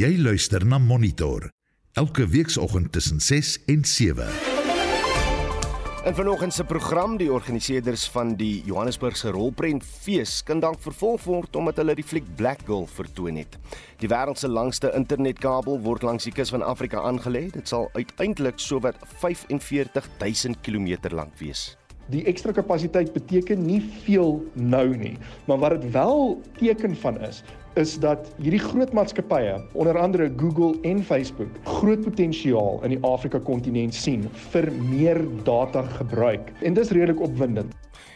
Jy luister na Monitor elke weekoggend tussen 6 en 7. In vanoggend se program die organiseerders van die Johannesburgse rolprentfees kan dank vervolg word omdat hulle die fliek Black Girl vertoon het. Die wêreld se langste internetkabel word langs die kus van Afrika aangelê. Dit sal uiteindelik sowat 45000 km lank wees. Die ekstra kapasiteit beteken nie veel nou nie, maar wat dit wel teken van is, is dat hierdie groot maatskappye, onder andere Google en Facebook, groot potensiaal in die Afrika kontinent sien vir meer data gebruik. En dis redelik opwindend.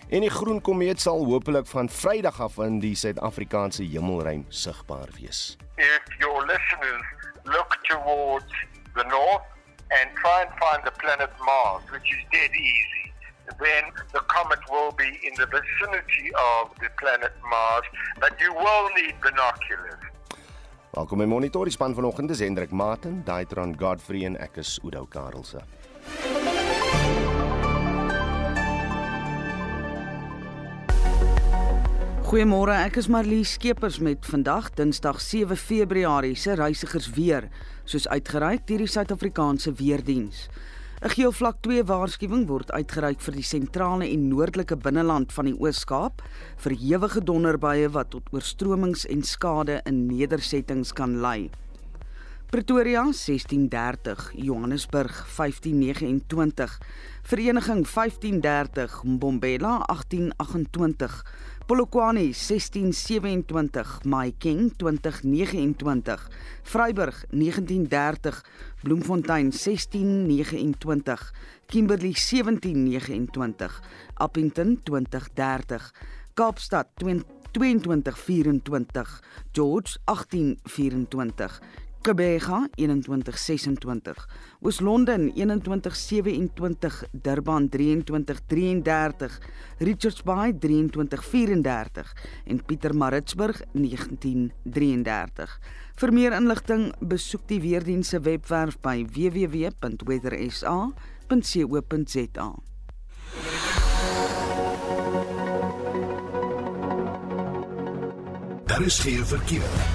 En die groen komeet sal hopelik van Vrydag af in die Suid-Afrikaanse hemelruim sigbaar wees. If your listeners look towards the north and try and find the planet Mars, which is dead easy, then the comet will be in the vicinity of the planet Mars, but you will need binoculars. Welkom by Monitor, die span vanoggend is Hendrik Martin, Daitron Godfrey en ek is Udo Karelse. Goeiemôre, ek is Marlie Skeepers met vandag Dinsdag 7 Februarie se reisigers weer, soos uitgereik deur die Suid-Afrikaanse Weerdiens. 'n Geel vlak 2 waarskuwing word uitgereik vir die sentrale en noordelike binneland van die Oos-Kaap. Vir ewige donderbuie wat tot oorstromings en skade in nedersettings kan lei. Pretoria 1630, Johannesburg 1529, Vereniging 1530, Mbombela 1828, Polokwane 1627, Mahikeng 2029, Vryburg 1930, Bloemfontein 1629, Kimberley 1729, Appington 2030, Kaapstad 2224, George 1824, Kebega 2126, Oos-London 2127, Durban 2333, Richards Bay 2334 en Pietermaritzburg 1933. Vir meer inligting, besoek die weerdiens se webwerf by www.weathersa.co.za. Daar is geen verkeer.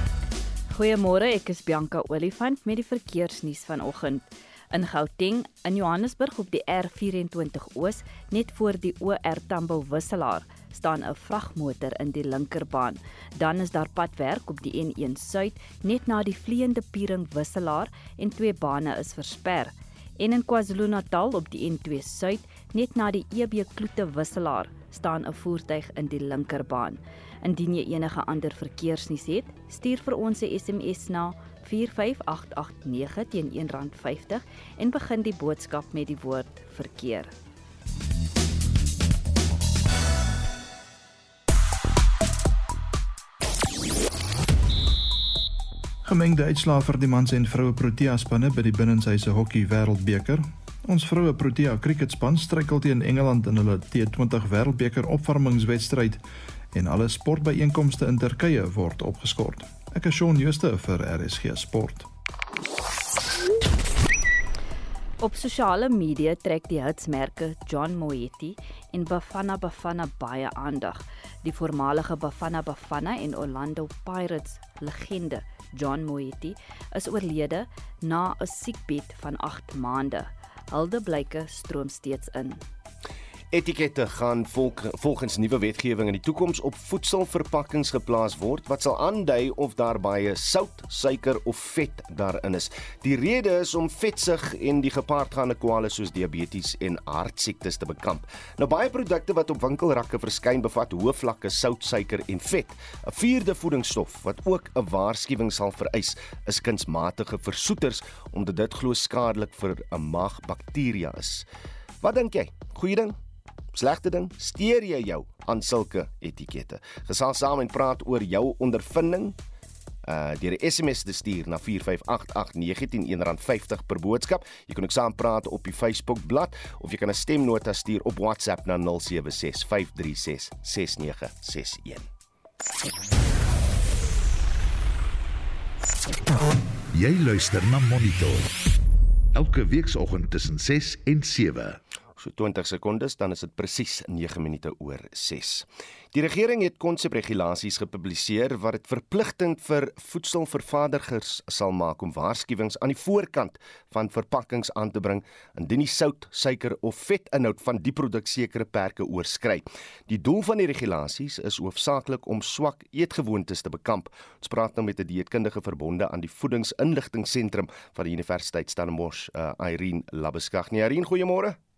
Goeiemôre, ek is Bianca Olifant met die verkeersnuus vanoggend. In Gauteng, in Johannesburg op die R24 Oos, net voor die OR Tambo wisselaar, staan 'n vragmotor in die linkerbaan. Dan is daar padwerk op die N1 Suid net na die vleiende Piering wisselaar en twee bane is versper. En in KwaZulu-Natal op die N2 Suid net na die EB Kloete wisselaar staan 'n voertuig in die linkerbaan. Indien jy enige ander verkeersnuus het, stuur vir ons 'n SMS na 45889 teen R1.50 en begin die boodskap met die woord verkeer. Gemengde uitslae vir die mans en vroue Protea spanne by die binnenshuise hokkie wêreldbeker. Ons vroue Protea kriketspan struikel teen Engeland in hulle T20 wêreldbeker opvarmingswedstryd en alle sportbyeenkomste in Turkye word opgeskort. Ek is Shaun Schuster vir RSG Sport. Op sosiale media trek die hitsmerke John Moeti en Bafana Bafana baie aandag. Die voormalige Bafana Bafana en Orlando Pirates legende John Moeti is oorlede na 'n siekbed van 8 maande. Hulde blyke stroom steeds in. Etikette gaan volg, volgens nuwe wetgewing in die toekoms op voedselverpakkings geplaas word wat sal aandui of daar baie sout, suiker of vet daarin is. Die rede is om vetsug en die gepaardgaande kwale soos diabetes en hartsiektes te bekamp. Nou baie produkte wat op winkelrakke verskyn bevat hoë vlakke sout, suiker en vet. 'n Vierde voedingsstof wat ook 'n waarskuwing sal vereis, is kunsmatige versoeters omdat dit glo skadelik vir 'n maagbakteria is. Wat dink jy? Goeie ding? Slegte ding, steur jy jou aan sulke etikette. Gesels saam en praat oor jou ondervinding uh deur 'n SMS te stuur na 4588919 R50 per boodskap. Jy kan ook saam praat op die Facebook bladsy of jy kan 'n stemnota stuur op WhatsApp na 0765366961. Jy luister na Monitor. Elke weekoggend tussen 6 en 7. So 20 sekondes dan is dit presies 9 minute oor 6. Die regering het konsepregulasies gepubliseer wat dit verpligtend vir voedselvervaardigers sal maak om waarskuwings aan die voorkant van verpakkings aan te bring indien die sout, suiker of vetinhoud van die produk sekere perke oorskry. Die doel van die regulasies is hoofsaaklik om swak eetgewoontes te bekamp. Ons praat nou met 'n dieetkundige verbonde aan die Voedingsinligtingseentrum van die Universiteit Stellenbosch, uh, Irene Labeskagh. Irene, goeiemôre.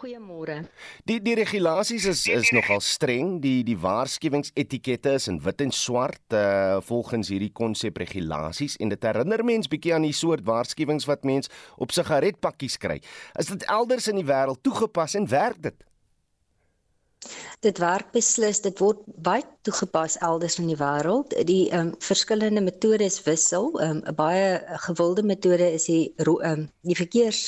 Goeiemôre. Die die regulasies is is nogal streng. Die die waarskuwingsetikette is in wit en swart uh volgens hierdie konsep regulasies en dit herinner mens bietjie aan die soort waarskuwings wat mens op sigaretpakkies kry. Is dit elders in die wêreld toegepas en werk dit? Dit werk beslis, dit word baie toegepas elders in die wêreld. Die ehm um, verskillende metodes wissel. Ehm um, 'n baie gewilde metode is die ehm um, die verkeers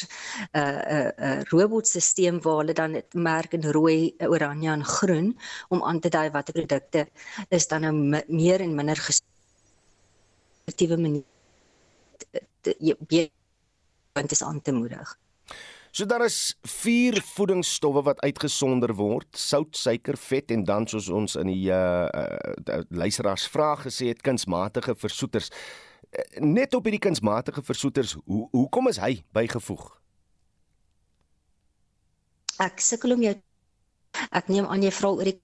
uh uh, uh robotstelsel waar hulle dan merk in rooi, oranje en groen om aan te dui watter produkte is dan nou meer en minder gesitiewe manier jy want is aan te moedig. So daar is vier voedingsstowwe wat uitgesonder word: sout, suiker, vet en dan soos ons in die uh, uh luisteraars vraag gesê het, kunsmatige versoeters. Net op hierdie kunsmatige versoeters, hoe hoekom is hy bygevoeg? Ek sukkel om jou Ek neem aan jy vra oor die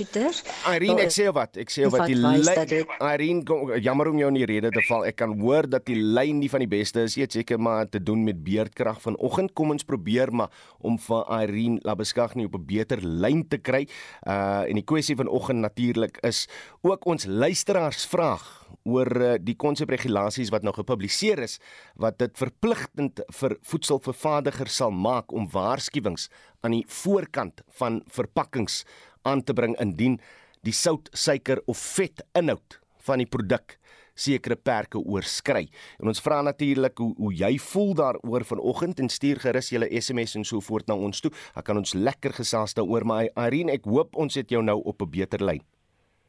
shooter. Irene, ek sê wat, ek sê wat die lyn Irene, jammer om jou in die rede te val. Ek kan hoor dat die lyn nie van die beste is. Het seker maar te doen met beerdkrag vanoggend. Kom ons probeer maar om vir Irene Labeskag nie op 'n beter lyn te kry. Uh en die kwessie vanoggend natuurlik is ook ons luisteraars vraag oor uh, die konsepregulasies wat nou gepubliseer is wat dit verpligtend vir voedselvervaardigers sal maak om waarskuwings aan die voorkant van verpakkings aan te bring indien die sout, suiker of vet inhoud van die produk sekere perke oorskry. En ons vra natuurlik hoe hoe jy voel daaroor vanoggend en stuur gerus julle SMS en so voort na ons toe. Dan kan ons lekker gesels daaroor, maar Irene, ek hoop ons het jou nou op 'n beter lyn.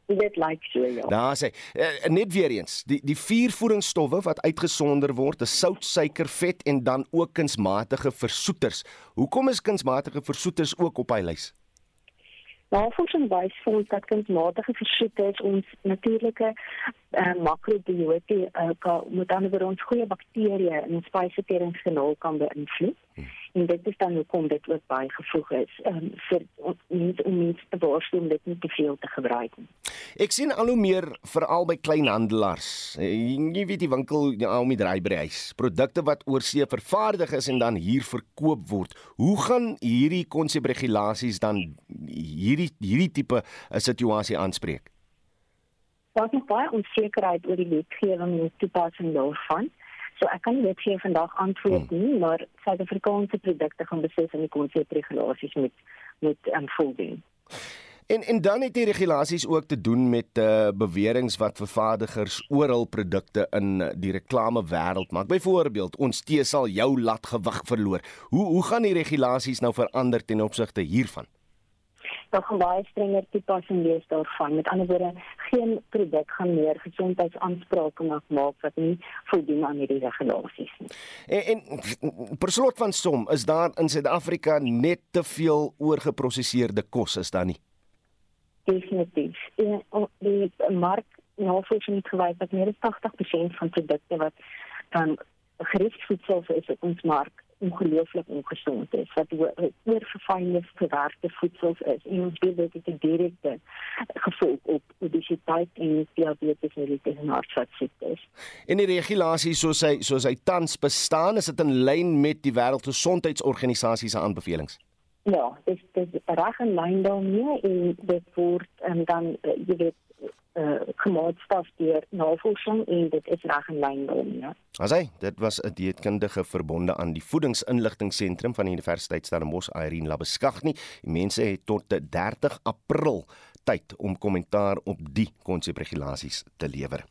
Dit lyk so ja. Daar sê uh, net weer eens, die die vier voedingsstowwe wat uitgesonder word, is sout, suiker, vet en dan ook kunsmatige versoeters. Hoekom is kunsmatige versoeters ook op hy lys? Navorsing wys vir ons dat kunsmatige versoeters ons natuurlike uh, makrobiote uh, met ander woorde ons goeie bakterieë in ons spysverteringskanaal kan beïnvloed. Hmm en dit is dan hoekom dit ook baie gevoeg is um, vir mense om mense te waarsku om dit nie te veel te gebruik nie. Ek sien al hoe meer veral by kleinhandelaars. Eh, jy weet die winkel om die draai by die huis. Produkte wat oorsee vervaardig is en dan hier verkoop word. Hoe gaan hierdie konsepregulasies dan hierdie hierdie tipe eh, situasie aanspreek? Daar is baie onsekerheid oor die wetgewing en toepassing daarvan. So ek kan nie net vir vandag antwoord hmm. nie, maar Suid-Afrikaanse produkte gaan beslis aan die konsepregulasies met met um, voldoen. En en dan het die regulasies ook te doen met uh beweringe wat vervaardigers oral produkte in die reklame wêreld maak. Byvoorbeeld, ons tee sal jou laat gewig verloor. Hoe hoe gaan die regulasies nou verander ten opsigte hiervan? Daar gaan baie strenger toepassing wees daarvan. Met ander woorde, geen produk gaan meer gesondheidsaansprake mag maak wat nie voldoen aan hierdie regulasies nie. En, en per slot van som, is daar in Suid-Afrika net te veel oorgeprosesseerde kos is daar nie? Definitief. En die mark navorsing het gewys dat meer as 80% van produkte wat dan gerigvoedsel is op ons mark ongelooflik ongesond is wat oor verfynde verwerkte voedsels is en ons weet dit het 'n direkte gevolg op obesiteit en diabetes en hartvaskiektes. En die regulasies soos hy soos hy tans bestaan is dit in lyn met die wêreldgesondheidsorganisasie se aanbevelings. Ja, dit is reg in lyn daarmee en dit word en dan eh, jy weet uh, gemaatstaf deur navorsing en dit is reg in lyn daarmee. Ja. Asai, dit was 'n dieetkundige verbonde aan die voedingsinligtingseentrum van die Universiteit Stellenbosch, Irene Labeskagni. Die mense het tot 30 April tyd om kommentaar op die konsepregulasies te lewer.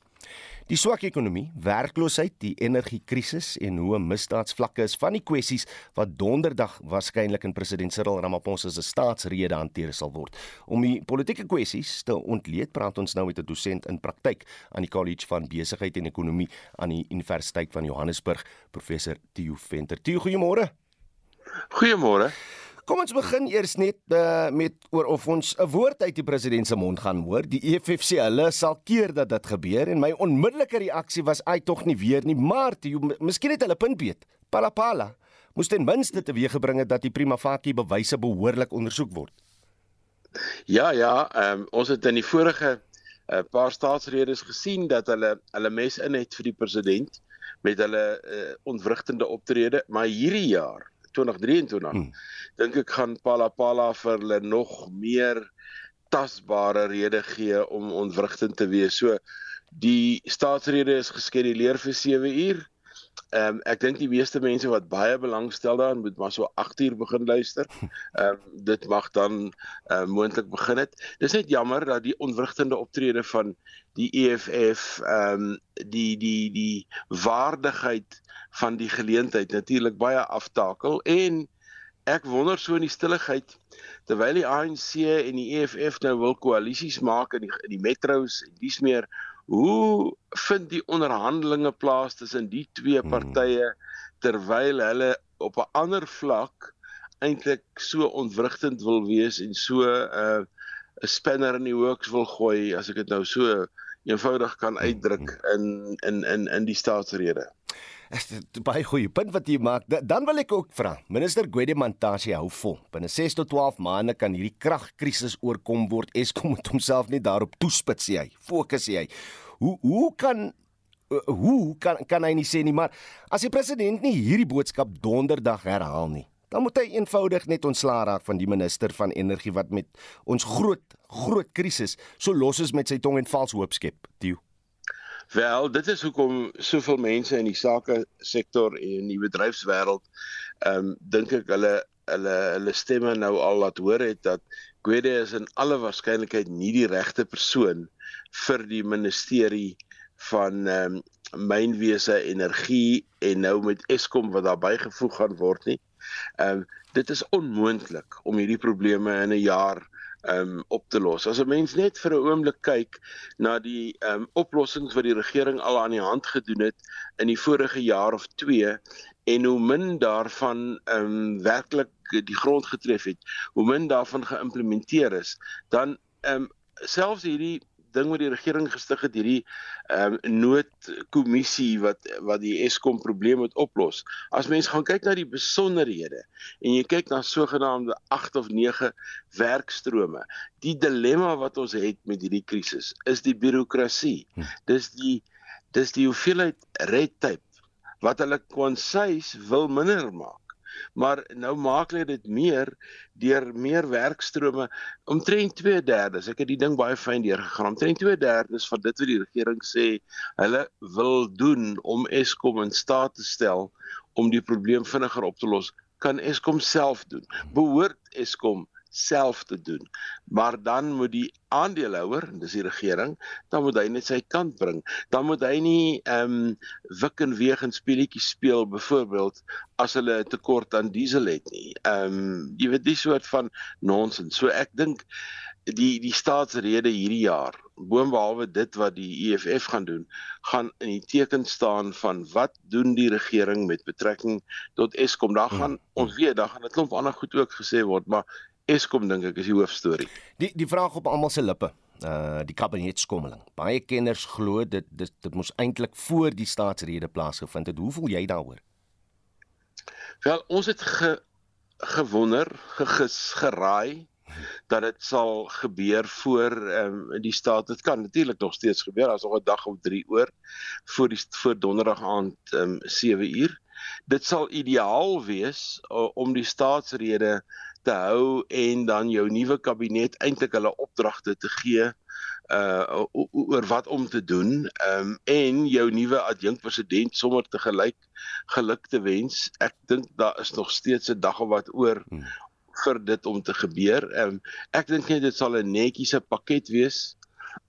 Die swak ekonomie, werkloosheid, die energiekrisis en hoe misdaadsvlakke is van die kwessies wat donderdag waarskynlik in president Cyril Ramaphosa se staatsrede hanteer sal word. Om die politieke kwessies te ontleed, praat ons nou met 'n dosent in praktyk aan die College van Besigheid en Ekonomie aan die Universiteit van Johannesburg, professor Theo Venter. Theo, goeiemôre. Goeiemôre. Kom ons begin eers net uh, met oor of ons 'n woord uit die president se mond gaan hoor. Die EFF sê hulle sal keer dat dit gebeur en my onmiddellike reaksie was ai tog nie weer nie, maar jy miskien het hulle punt beet. Palapala moes ten minste teweeggebring het dat die prima facie bewyse behoorlik ondersoek word. Ja, ja, um, ons het in die vorige 'n uh, eh, paar staatsredes gesien dat hulle hulle mes in het vir die president met hulle uh, ontwrigtende optrede, maar hierdie jaar 2023 hmm. dink ek gaan Palapala vir hulle nog meer tasbare rede gee om ontwrigtend te wees. So die staatsrede is geskeduleer vir 7 uur. Ehm um, ek dink die meeste mense wat baie belangstel daarin moet maar so 8 uur begin luister. Ehm um, dit mag dan ehm uh, moontlik begin het. Dis net jammer dat die onwrigtende optrede van die EFF ehm um, die die die waardigheid van die geleentheid natuurlik baie aftakel en ek wonder so in die stilligheid terwyl die ANC en die EFF nou wil koalisies maak in die in die metros en dis meer Hoe vind die onderhandelinge plaas tussen die twee hmm. partye terwyl hulle op 'n ander vlak eintlik so ontwrigtend wil wees en so 'n uh, 'n spanner in die works wil gooi as ek dit nou so eenvoudig kan hmm, uitdruk hmm. in in in in die staatsrede. Dis baie goeie punt wat jy maak. Dan wil ek ook vra. Minister Gwede Mantashe hou vol. Binne 6 tot 12 maande kan hierdie kragkrisis oorkom word. Eskom moet homself net daarop toespits sê hy. Fokus sê hy. Hoe hoe kan uh, hoe kan kan hy nie sê nie, maar as die president nie hierdie boodskap donderdag herhaal nie, dan moet hy eenvoudig net ontslaa raak van die minister van energie wat met ons groot groot krisis so los is met sy tong en vals hoop skep. Tio. Wel, dit is hoekom soveel mense in die sake sektor en in die bedryfswêreld ehm um, dink ek hulle hulle hulle stemme nou al laat hoor het dat Gwede is in alle waarskynlikheid nie die regte persoon vir die ministerie van ehm um, mynwese energie en nou met Eskom wat daarbey gevoeg gaan word nie. Ehm um, dit is onmoontlik om hierdie probleme in 'n jaar um op te los. As 'n mens net vir 'n oomblik kyk na die um oplossings wat die regering al aan die hand gedoen het in die vorige jaar of 2 en hoe min daarvan um werklik die grond getref het, hoe min daarvan geïmplementeer is, dan um selfs hierdie ding wat die regering gestig het hierdie ehm um, noodkommissie wat wat die Eskom probleem moet oplos. As mens gaan kyk na die besonderhede en jy kyk na sogenaamde 8 of 9 werkstrome, die dilemma wat ons het met hierdie krisis is die birokrasie. Hm. Dis die dis die hoeveelheid red tape wat hulle konseis wil minder maak maar nou maak hulle dit meer deur meer werkstrome. Omtrent 2/3 ek het die ding baie fyn deurgegaan. Omtrent 2/3 van dit wat die regering sê hulle wil doen om Eskom in staat te stel om die probleem vinniger op te los kan Eskom self doen. Behoort Eskom self te doen. Maar dan moet die aandeelhouer, dis die regering, dan moet hy net sy kant bring. Dan moet hy nie ehm um, wik en weeg en speletjies speel byvoorbeeld as hulle 'n tekort aan diesel het nie. Ehm um, jy weet dis soort van nonsens. So ek dink die die staatsrede hierdie jaar boonbehalwe dit wat die EFF gaan doen gaan in die teken staan van wat doen die regering met betrekking tot Eskom daar gaan hmm. ons weet daar gaan 'n klomp ander goed ook gesê word maar Eskom dink ek is die hoofstorie. Die die vraag op almal se lippe, uh die kabinetskommeling. Baie kenners glo dit dit dit moes eintlik voor die staatsrede plaasgevind het. Hoe voel jy daaroor? Wel, ons het ge, gewonder, gegis, geraai dat dit sal gebeur voor ehm um, die staat dit kan natuurlik nog steeds gebeur as nog 'n dag of 3 oor voor die voor donderdag aand ehm um, 7 uur dit sal ideaal wees uh, om die staatsrede te hou en dan jou nuwe kabinet eintlik hulle opdragte te gee uh oor wat om te doen um en jou nuwe adjunkpresident sommer te gelyk geluk te wens. Ek dink daar is nog steeds 'n dag of wat oor hmm. vir dit om te gebeur. Um ek dink net dit sal 'n netjiese pakket wees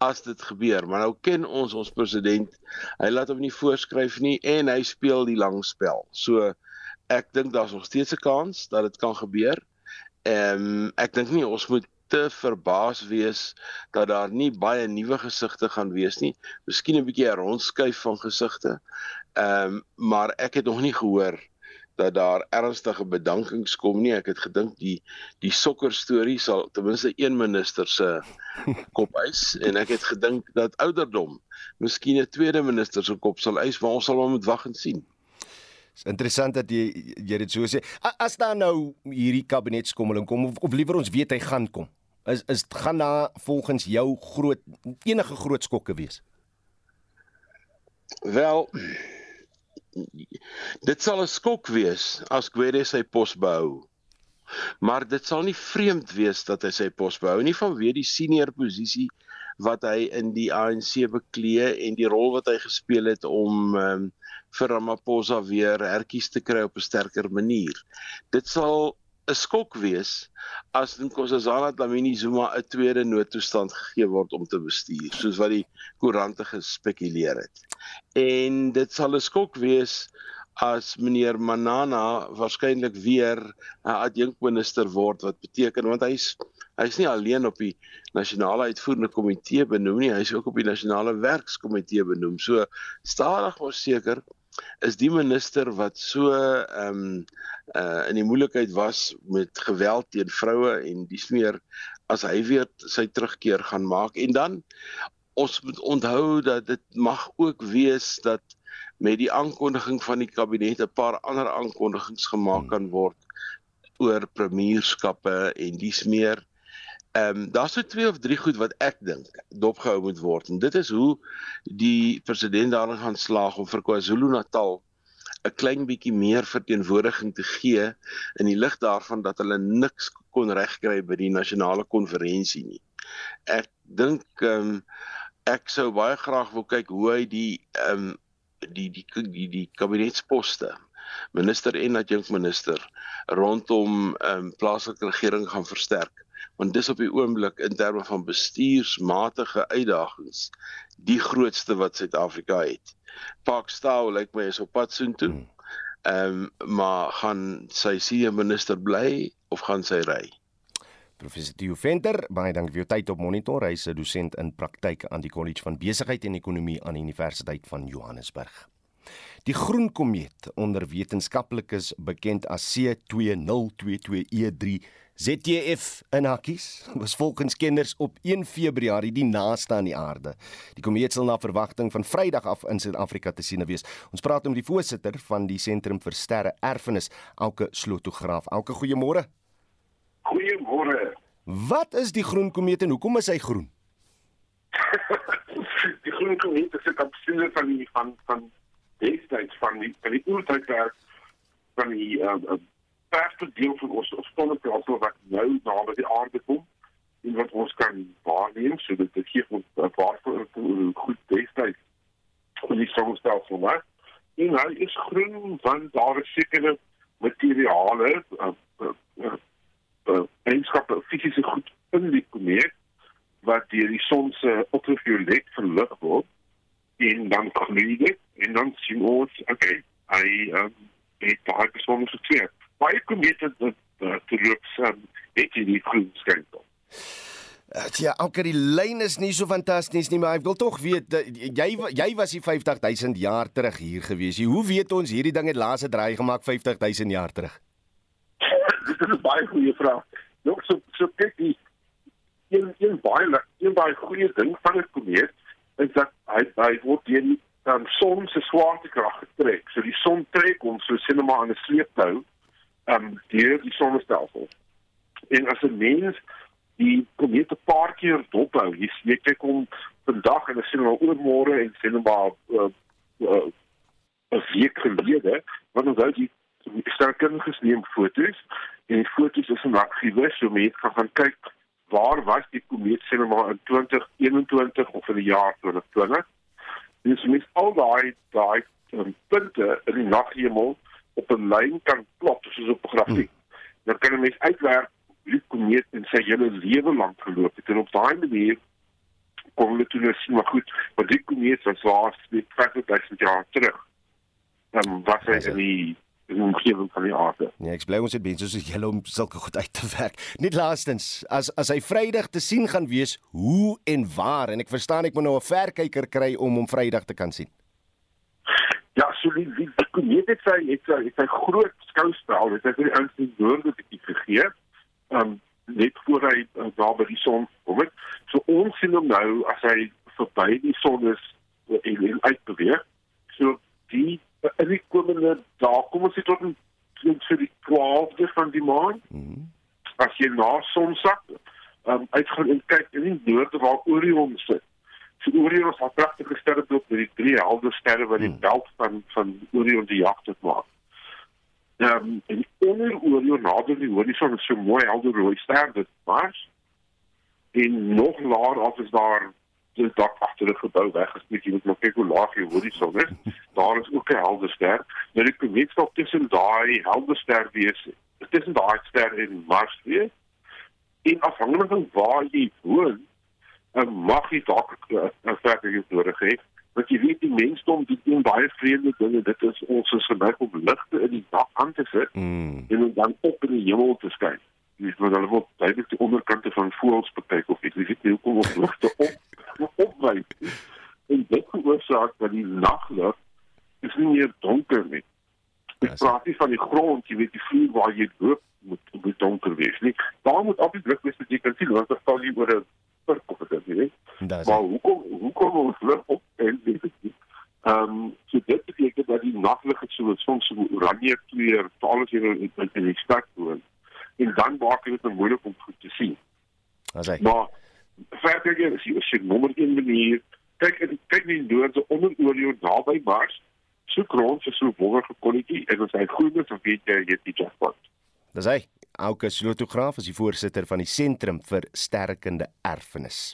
as dit gebeur. Maar nou ken ons ons president. Hy laat hom nie voorskryf nie en hy speel die lang spel. So ek dink daar's nog steeds 'n kans dat dit kan gebeur. Ehm um, ek dink nie ons moet te verbaas wees dat daar nie baie nuwe gesigte gaan wees nie. Miskien 'n bietjie 'n rondskuif van gesigte. Ehm um, maar ek het nog nie gehoor dat daar ernstige bedankings kom nie. Ek het gedink die die sokker storie sal ten minste een minister se kop eis en ek het gedink dat ouderdom miskien 'n tweede minister se kop sal eis, maar ons sal maar moet wag en sien. Dis interessant dat jy jy dit so sê. As daar nou hierdie kabinetskommeling kom of, of liewer ons weet hy gaan kom. Is is gaan daar volgens jou groot enige groot skokke wees? Wel dit sal 'n skok wees as Gwede sy pos behou. Maar dit sal nie vreemd wees dat hy sy pos behou nie vanweë die senior posisie wat hy in die ANC beklee en die rol wat hy gespeel het om um, vir Ramaphosa weer herkies te kry op 'n sterker manier. Dit sal 'n skok wees as Nkosazana Dlamini Zuma 'n tweede noodtoestand gegee word om te bestuur, soos wat die koerante gespekuleer het. En dit sal 'n skok wees as meneer Manana waarskynlik weer 'n adjunkminister word wat beteken want hy's hy's nie alleen op die nasionale uitvoerende komitee benoem nie, hy's ook op die nasionale werkskomitee benoem. So stadig maar seker is die minister wat so ehm um, uh in die moeilikheid was met geweld teen vroue en dis meer as hy weer sy terugkeer gaan maak. En dan ons moet onthou dat dit mag ook wees dat met die aankondiging van die kabinet 'n paar ander aankondigings gemaak kan word oor premierskappe en dis meer Ehm um, daar's so twee of drie goed wat ek dink dopgehou moet word en dit is hoe die president daarin gaan slaag om vir KwaZulu-Natal 'n klein bietjie meer verteenwoordiging te gee in die lig daarvan dat hulle niks kon regkry by die nasionale konferensie nie. Ek dink ehm um, ek sou baie graag wil kyk hoe hy die ehm um, die die die die kabinetsposte minister en adjunkminister rondom ehm um, plaaslike regering gaan versterk want dis op die oomblik in terme van bestuursmatige uitdagings die grootste wat Suid-Afrika het. Pakistan lyk my is op pad soontoe. Hmm. Ehm um, maar gaan sy senior minister bly of gaan sy ry? Professor Theo Venter, baie dankie vir jou tyd op Monitor. Hy's 'n dosent in praktyk aan die College van Besigheid en Ekonomie aan die Universiteit van Johannesburg. Die groen komeet onder wetenskaplikes bekend as C2022E3 ZTF in hakkies was volgens kenners op 1 Februarie die naaste aan die aarde. Die komeet sal na verwagting van Vrydag af in Suid-Afrika te sien wees. Ons praat met die voorsitter van die Sentrum vir Sterre Erfenis, Auke Slotograaf. Auke, goeiemôre. Goeiemôre. Wat is die groen komeet en hoekom is hy groen? die groen komeet is 'n kapsule van die van van destyds van die van die oertydwerk van die uh, verste deel van ons sonnestelsel wat nou naby die aarde kom en wat ons kan waarneem. So dat dit gee ons 'n waarvoor goed destyds van die sonnestelsel maar en hy is groen want daar is sekere materiale uh, uh, uh, uh, eenskappe fisiese goed in die komeet wat die son se ultraviolet verlig word en dan gloei dit en dan sien ons okay hy um, het daai besondere twee baie komete wat uh, te loop saam het jy die groen skenkel. Uh, ja, ook die lyn is nie so fantasties nie, maar ek wil tog weet dat, jy jy was hier 50000 jaar terug hier gewees. Jy, hoe weet ons hierdie ding het laaste draai gemaak 50000 jaar terug? Dit is 'n baie goeie vraag. Nog so so kyk die een een baie een baie goeie ding van 'n komeet is dat hy hy word deur die dan son se swaartekrag getrek. So die son trek ons so sien maar aan 'n sleeptou um deur die sonnestelsel. En as 'n mens die komeet 'n paar keer dophou, jy sien kyk kom vandag en dan sien ons oormôre en sien maar uh, uh, 'n week gelede, want ons het die sterker gesneem foto's en die foto's is in argiewe, so mense gaan kyk waar was die komeet sien maar in 2021 of in die jaar 2020. Dis mis al daai daai um, punte in die naghemel op 'n lyn kan plot soos op 'n grafiek. Hmm. Dan kan 'n mens uitwerk hoe die komeet in sy hele lewe lank geloop het en op daai manier kom hulle toe nou sien maar goed, maar die komeet was waar dit 50000 jaar terug. Dan was hy in die omgewing van die aarde. Nee, ek bly ons het mense soos julle om sulke goed uit te werk. Net laastens, as as hy Vrydag te sien gaan wees, hoe en waar en ek verstaan ek moet nou 'n verkyker kry om hom Vrydag te kan sien. Ja, so die, die komeet het sy het sy, het sy groot skouspel, dit het vir die ouens die woorde bietjie gegee. Um net voor hy uh, daar by die son kom het. So ons sien hom nou as hy verby die son is en, en uitbeweeg. So die in die komende dae kom ons tot 'n vir die 12de van die maand. Mm -hmm. As jy na sonsak um, uitgaan en kyk in die noorde waar Orion sit. So Orion is 'n pragtige sterreblok met die drie helder sterre wat die hmm. belt van van Orion die jag tot maak. Ehm um, en onder Orion nader die horison is so mooi helder rooi ster dit Mars. En nog laer af is daar die dak agter die gebou weg is net jy moet maar kyk hoe laag die horison is. Daar is ook 'n helder ster. Nou die komeetstop tussen daai helder ster wees tussen daai ster en Mars wees en afhangende van waar jy woon, en mag jy dalk 'n verder nodig hê. Want jy weet die mensdom doen baie vreemde dinge. Dit is ons is geneig om ligte in die dak aan te sit mm. en dan op in die hemel te skyn. Jy weet wat hulle wil, duidelik die onderkante van voëls bekyk of ek weet nie hoekom of ligte op opwy. En dit veroorsaak dat die naglig is nie meer donker nie. Ek praat nie van die grond, jy weet die vloer waar jy loop moet moet donker wees nie. Daar moet die druk wees dat jy kan sien wat er staan hier oor 'n perk of dit nie. Maar hoekom hoekom ons lig op en weet ek nie. Ehm um, so dit beteken dat die naglig het so soms so oranje kleur, veral as jy in in die stad woon. En dan maak dit dit moeilik om goed te sien. As hy. Maar verder jy as jy as jy nommer 1 manier kyk kyk nie deur so onder oor jou naby Mars. So grond vir so wonderlike kolletjie en as hy groen is, dan weet jy jy het die jackpot. Dis hy. Auke Slotograaf is die voorsitter van die Sentrum vir Sterkende Erfenis.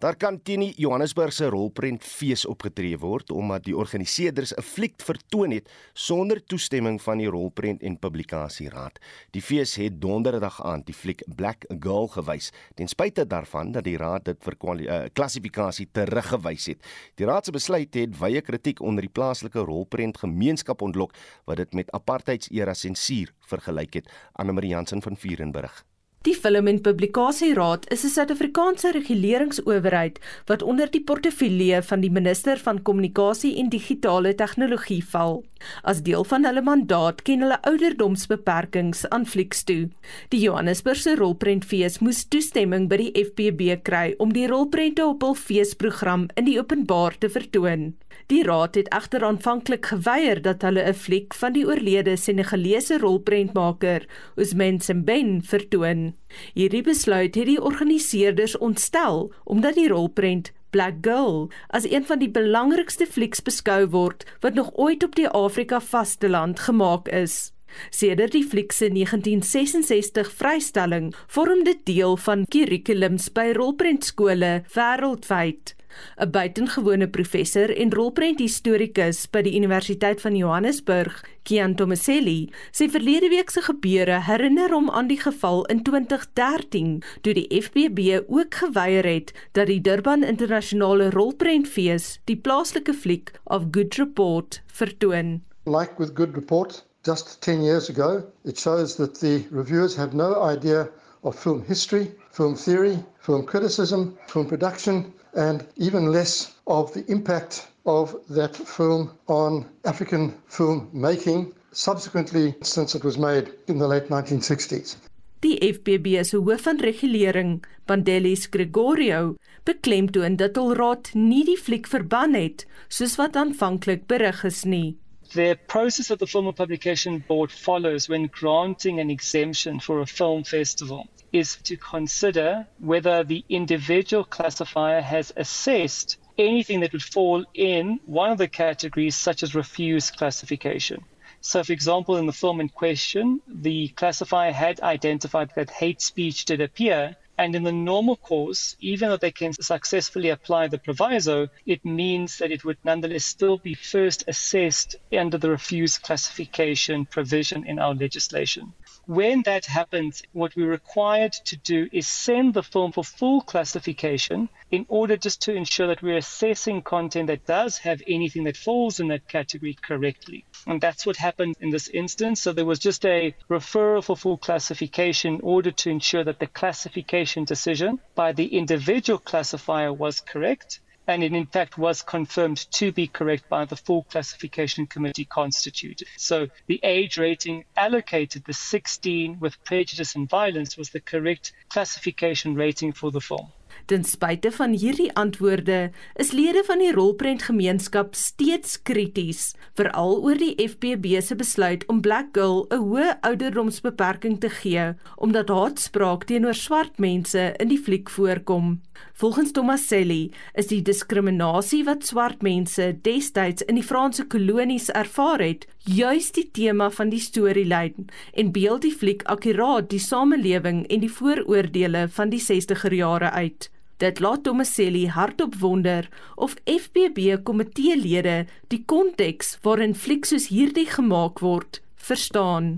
Daar kan teen die Johannesburgse rolprent fees opgetree word omdat die organiseerders 'n fliek vertoon het sonder toestemming van die rolprent en publikasieraad. Die fees het donderdag aand die fliek Black Girl gewys, ten spyte daarvan dat die raad dit vir uh, klassifikasie teruggewys het. Die raad se besluit het wye kritiek onder die plaaslike rolprent gemeenskap ontlok wat dit met apartheidsera sensuur vergelyk het. Anne Marie Jansen van Vierenburg. Die Film en Publikasieraad is 'n Suid-Afrikaanse reguleringsowerheid wat onder die portefeulje van die minister van Kommunikasie en Digitale Tegnologie val. As deel van hulle mandaat ken hulle ouderdomsbeperkings aan flieks toe. Die Johannesburgse rolprentfees moes toestemming by die FPB kry om die rolprente op hul feesprogram in die openbaar te vertoon. Die raad het egter aanvanklik geweier dat hulle 'n fliek van die oorlede Senegalese rolprentmaker, Ousmane Sembène, vertoon. Hierdie besluit het die organiseerders ontstel omdat die rolprent Black Girl as een van die belangrikste flieks beskou word wat nog ooit op die Afrika vasteland gemaak is. Sedert die fliek se 1966 vrystelling vorm dit deel van kurrikulums by rolprentskole wêreldwyd. 'n Buitengewone professor en rolprenthistorikus by die Universiteit van Johannesburg, Kian Tomaselli, sê verlede week se gebeure herinner hom aan die geval in 2013 toe die FBB ook geweier het dat die Durban Internasionale Rolprentfees die plaaslike fliek of Good Report vertoon. Like with Good Report just 10 years ago, it shows that the reviewers have no idea of film history, film theory, film criticism, film production, and even less of the impact of that film on African film making subsequently since it was made in the late 1960s. Die FBB se hoof van regulering, Bandelis Gregorio, beklemtoon dat hul raad nie die fliek verban het soos wat aanvanklik berig is nie. The process that the Film and Publication Board follows when granting an exemption for a film festival is to consider whether the individual classifier has assessed anything that would fall in one of the categories, such as refuse classification. So, for example, in the film in question, the classifier had identified that hate speech did appear, and in the normal course, even though they can successfully apply the proviso, it means that it would nonetheless still be first assessed under the refuse classification provision in our legislation. When that happens, what we're required to do is send the film for full classification in order just to ensure that we're assessing content that does have anything that falls in that category correctly. And that's what happened in this instance. So there was just a referral for full classification in order to ensure that the classification decision by the individual classifier was correct and it in fact was confirmed to be correct by the full classification committee constituted. So the age rating allocated, the 16 with prejudice and violence, was the correct classification rating for the film. Ten spyte van hierdie antwoorde, is lede van die rolprentgemeenskap steeds krities, veral oor die FPB se besluit om Black Girl 'n hoë ouderdomsbeperking te gee, omdat haatspraak teenoor swart mense in die fliek voorkom. Volgens Tomaselli is die diskriminasie wat swart mense destyds in die Franse kolonies ervaar het, juis die tema van die storielyn en beeld die fliek akkuraat die samelewing en die vooroordeele van die 60er jare uit. Dit laat Tomaselli hardop wonder of FBB komiteelede die konteks waarin flieks soos hierdie gemaak word, verstaan.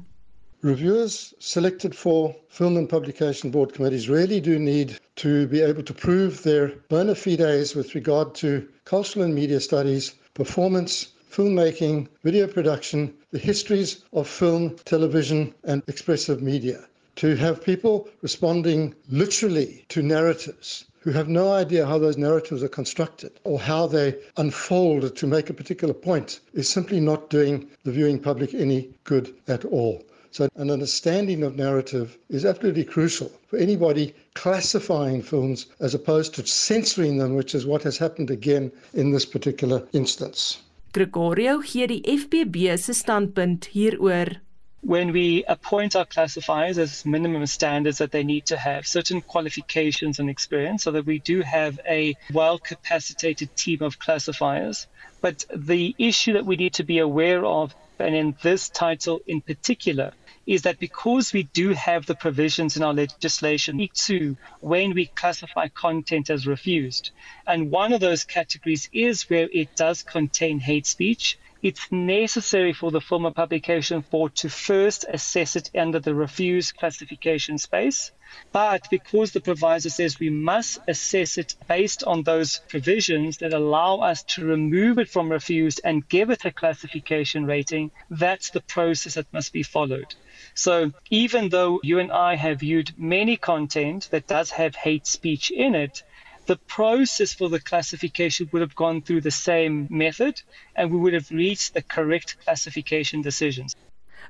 Reviewers selected for film and publication board committees really do need to be able to prove their bona fides with regard to cultural and media studies, performance, filmmaking, video production, the histories of film, television, and expressive media. To have people responding literally to narratives who have no idea how those narratives are constructed or how they unfold to make a particular point is simply not doing the viewing public any good at all. So, an understanding of narrative is absolutely crucial for anybody classifying films as opposed to censoring them, which is what has happened again in this particular instance. Gregorio gee die FBB se standpunt hieroor when we appoint our classifiers as minimum standards that they need to have certain qualifications and experience so that we do have a well capacitated team of classifiers. But the issue that we need to be aware of, and in this title in particular, is that because we do have the provisions in our legislation to when we classify content as refused, and one of those categories is where it does contain hate speech it's necessary for the film publication board to first assess it under the refuse classification space. But because the provisor says we must assess it based on those provisions that allow us to remove it from refused and give it a classification rating, that's the process that must be followed. So even though you and I have viewed many content that does have hate speech in it, the process for the classification would have gone through the same method and we would have reached the correct classification decisions.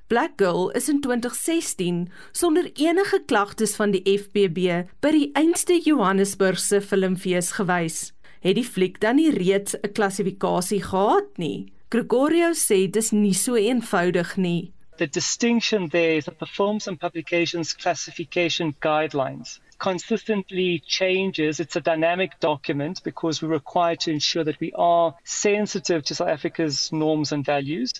Black Girl is in 2016 sonder enige klagtes van die FBB by die einste Johannesburgse filmfees gewys. Het die fliek dan nie reeds 'n klassifikasie gehad nie? Gregorio sê dis nie so eenvoudig nie. The distinction there is that the films and publications classification guidelines consistently changes. It's a dynamic document because we're required to ensure that we are sensitive to South Africa's norms and values.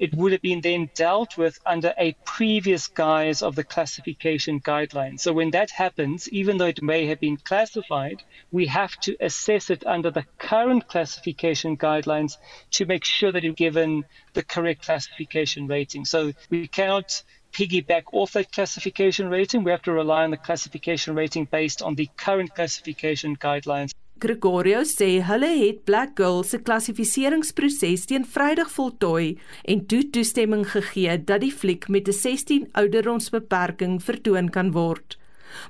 It would have been then dealt with under a previous guise of the classification guidelines. So when that happens, even though it may have been classified, we have to assess it under the current classification guidelines to make sure that it's given the correct classification rating. So we cannot piggyback off that classification rating. We have to rely on the classification rating based on the current classification guidelines. Gregorio sê hulle het Black Girl se klassifiseringsproses teen Vrydag voltooi en toe toestemming gegee dat die fliek met 'n 16 ouderdomsbeperking vertoon kan word.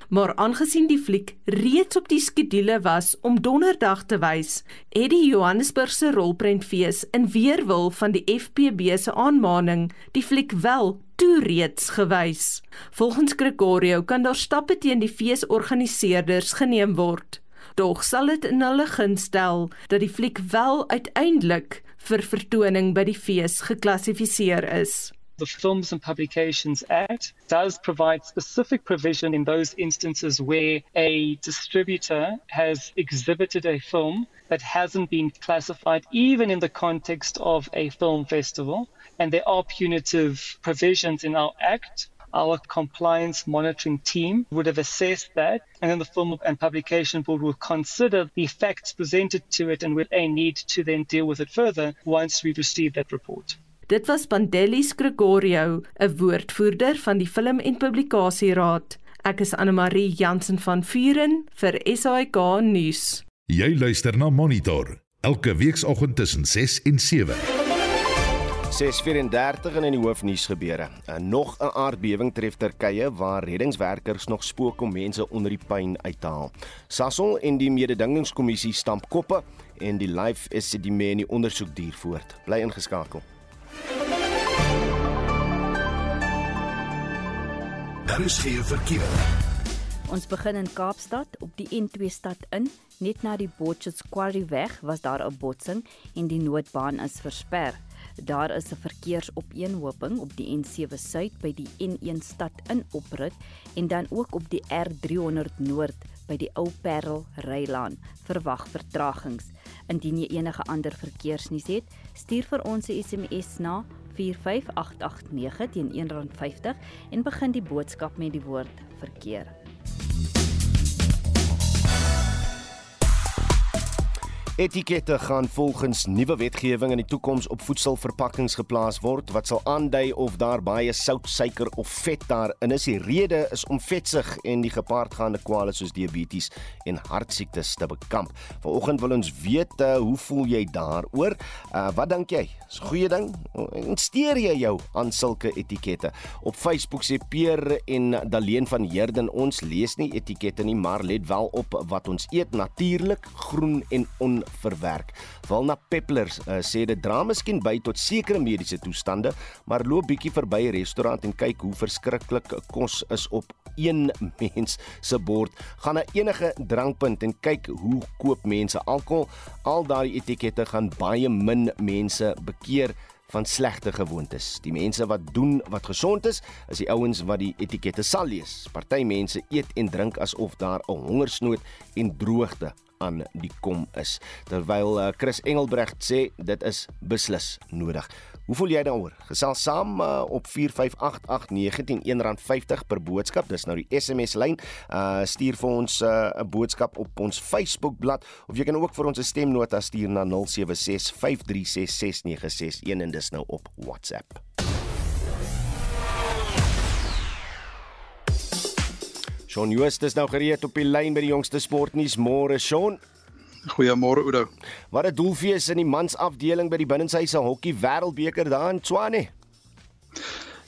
Maar aangesien die fliek reeds op die skedule was om donderdag te wys, het die Johannesburgse rolprentfees in weerwil van die FPB se aanmaning die fliek wel toe reeds gewys. Volgens Gregorio kan daar stappe teen die feesorganiseerders geneem word. Tog sal dit in hulle guns stel dat die fliek wel uiteindelik vir vertoning by die fees geklassifiseer is. The Films and Publications Act does provide specific provision in those instances where a distributor has exhibited a film that hasn't been classified, even in the context of a film festival. And there are punitive provisions in our Act. Our compliance monitoring team would have assessed that, and then the Film and Publication Board will consider the facts presented to it and will a need to then deal with it further once we've received that report. Dit was Pandelis Gregorio, 'n woordvoerder van die Film en Publikasieraad. Ek is Anne Marie Jansen van Vuren vir SAK nuus. Jy luister na Monitor elke weekoggend tussen 6 en 7. 6:34 in die hoofnuus gebeure. Nog 'n aardbewing tref Turkye waar reddingswerkers nog spook om mense onder die puin uit te haal. Sasol en die mededingingskommissie stamp koppe en die Life SCDME in die ondersoek duur voort. Bly ingeskakel. Daar is geen verkeer. Ons begin in Kaapstad op die N2 stad in. Net na die Botchet's Quarry weg was daar 'n botsing en die noodbaan is versper. Daar is 'n verkeersopeenhoping op die N7 Suid by die N1 stad in oprit en dan ook op die R300 Noord by die Ou Parel Rylaan. Verwag vertragings. Indien jy enige ander verkeersnuus het, stuur vir ons 'n SMS na 45889 teen R1.50 en begin die boodskap met die woord verkeer. Etikette gaan volgens nuwe wetgewing in die toekoms op voedselverpakkings geplaas word wat sal aandui of daar baie sout, suiker of vet daarin is. Die rede is om vetsig en die gepaardgaande kwale soos diabetes en hartsiektes te bekamp. Vanoggend wil ons weet uh, hoe voel jy daaroor? Uh, wat dink jy? Is 'n goeie ding? Steur jy jou aan sulke etikette? Op Facebook sê Peer en Daleen van Herden ons lees nie etikette nie, maar let wel op wat ons eet, natuurlik, groen en on verwerk. Walna Peplers uh, sê dit dra miskien by tot sekere mediese toestande, maar loop bietjie verby 'n restaurant en kyk hoe verskriklik kos is op een mens se bord. Gaan na enige drankpunt en kyk hoe koop mense alkohol. Al daai etikette gaan baie min mense bekeer van slegte gewoontes. Die mense wat doen wat gesond is, is die ouens wat die etikette sal lees. Party mense eet en drink asof daar 'n hongersnood en droogte aan die kom is. Terwyl uh, Chris Engelbregt sê dit is beslis nodig. Hoe voel jy daaroor? Gesels saam uh, op 4588919 per boodskap. Dis nou die SMS lyn. Uh stuur vir ons 'n uh, boodskap op ons Facebook bladsy of jy kan ook vir ons 'n stemnota stuur na 0765366961 en dis nou op WhatsApp. Shaun Joost is nou gereed op die lyn by die jongste sportnuus môre Shaun. Goeiemôre Oudo. Wat 'n doelfees in die mansafdeling by die binnenshuise hokkie wêreldbeker daar in Tshwane.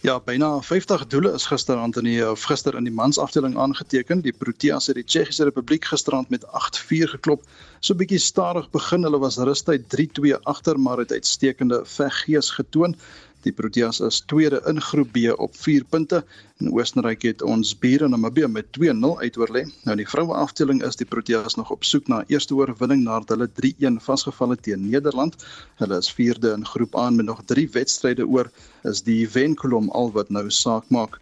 Ja, byna 50 doele is gisterand in die of gister in die mansafdeling aangeteken. Die Proteas het die Tsjechiese Republiek gisterand met 8-4 geklop. So 'n bietjie stadig begin. Hulle was rustig 3-2 agter, maar het uitstekende veggees getoon. Die Proteas is tweede in groep B op 4 punte en Oostenryk het ons bure Namibië met 2-0 uitoorlê. Nou die vroue afdeling is die Proteas nog op soek na eerste oorwinning nadat hulle 3-1 vasgevall het teen Nederland. Hulle is vierde in groep A met nog 3 wedstryde oor. Is die Wenkolom al wat nou saak maak.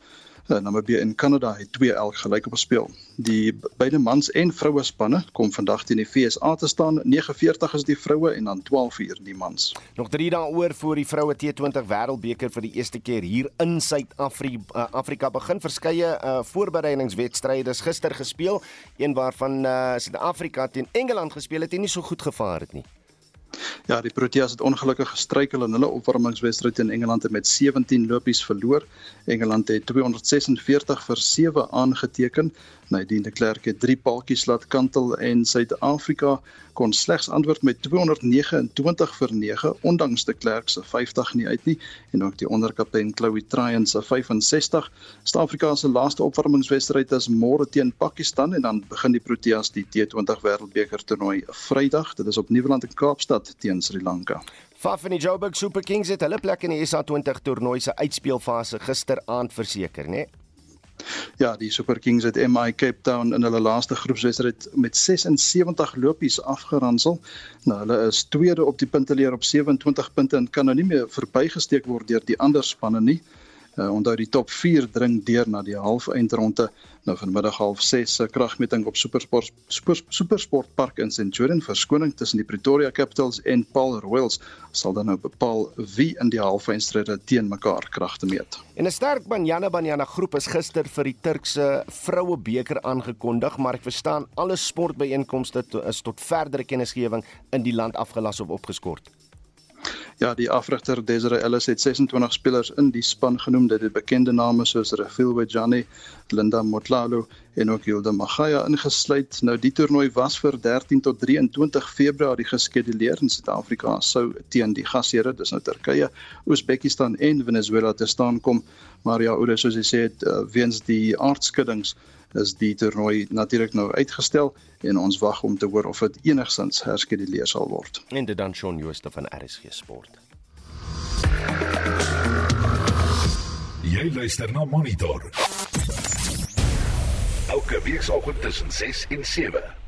Uh, Namibië en Kanada het 2 elk gelyk op gespeel. Die beide mans en vroue spanne kom vandag teen die FSA te staan. 49 is die vroue en dan 12 uur die mans. Nog 3 dae oor voor die vroue T20 Wêreldbeker vir die eerste keer hier in Suid-Afrika uh, Afrika begin. Verskeie uh, voorbereidingswedstryde is gister gespeel, een waarvan uh, Suid-Afrika teen Engeland gespeel het en nie so goed gevaar het nie. Ja, die Proteas het ongelukkig gestruikel in hulle opwarmingswedstryd teen Engeland en met 17 lopies verloor. Engeland het 246 vir 7 aangeteken. Nadine de Klerk het 3 paaltjies laat kantel en Suid-Afrika kon slegs antwoord met 229 vir 9 ondanks de Klerk se 50 nie uit nie en ook die onderkaptein Chloe Tryon se 65. Suid-Afrika se laaste opwarmingswedstryd is môre teen Pakistan en dan begin die Proteas die T20 Wêreldbeker toernooi Vrydag. Dit is op Nieuweland in Kaapstad teen Sri Lanka. Faf en die Joburg Super Kings het hulle plek in die SA20 toernooi se uitspeelfase gisteraand verseker, né? Nee? Ja, die Super Kings het MI Cape Town in hulle laaste groepswedstryd met 76 lopies afgeransel. Nou hulle is tweede op die punteleer op 27 punte en kan nou nie meer verbygesteek word deur die ander spanne nie. Uh, onthou die top 4 dring deur na die halfeindronde nou vanmiddag half 6 se kragmeting op Supersport Super, Supersportpark in Centurion verskoning tussen die Pretoria Capitals en Paul Royals sal dan nou bepaal wie in die halfeindstryde teen mekaar kragte meet. En 'n sterk Banyana Banyana groep is gister vir die Turkse vroue beker aangekondig, maar ek verstaan alle sportbyeenkomste is tot verdere kennisgewing in die land afgelas of opgeskort. Ja, die afrigter Desiree Ellis het 26 spelers in die span genoem. Dit het bekende name soos Refilwe Jani, Linda Motlalo en ook Hilda Magaya ingesluit. Nou die toernooi was vir 13 tot 23 Februarie geskeduleer in Suid-Afrika sou teen die gasheere, dis nou Turkye, Oosbekistan en Venezuela te staan kom. Maar ja, oor soos jy sê, het, uh, weens die aardskuddings is die toernooi natuurlik nou uitgestel en ons wag om te hoor of dit enigstens herskeduleer sal word. En dit dan Shaun Jooste van RSG Sport. Jy luister na Monitor. Elke weekoggend tussen 6 en 7.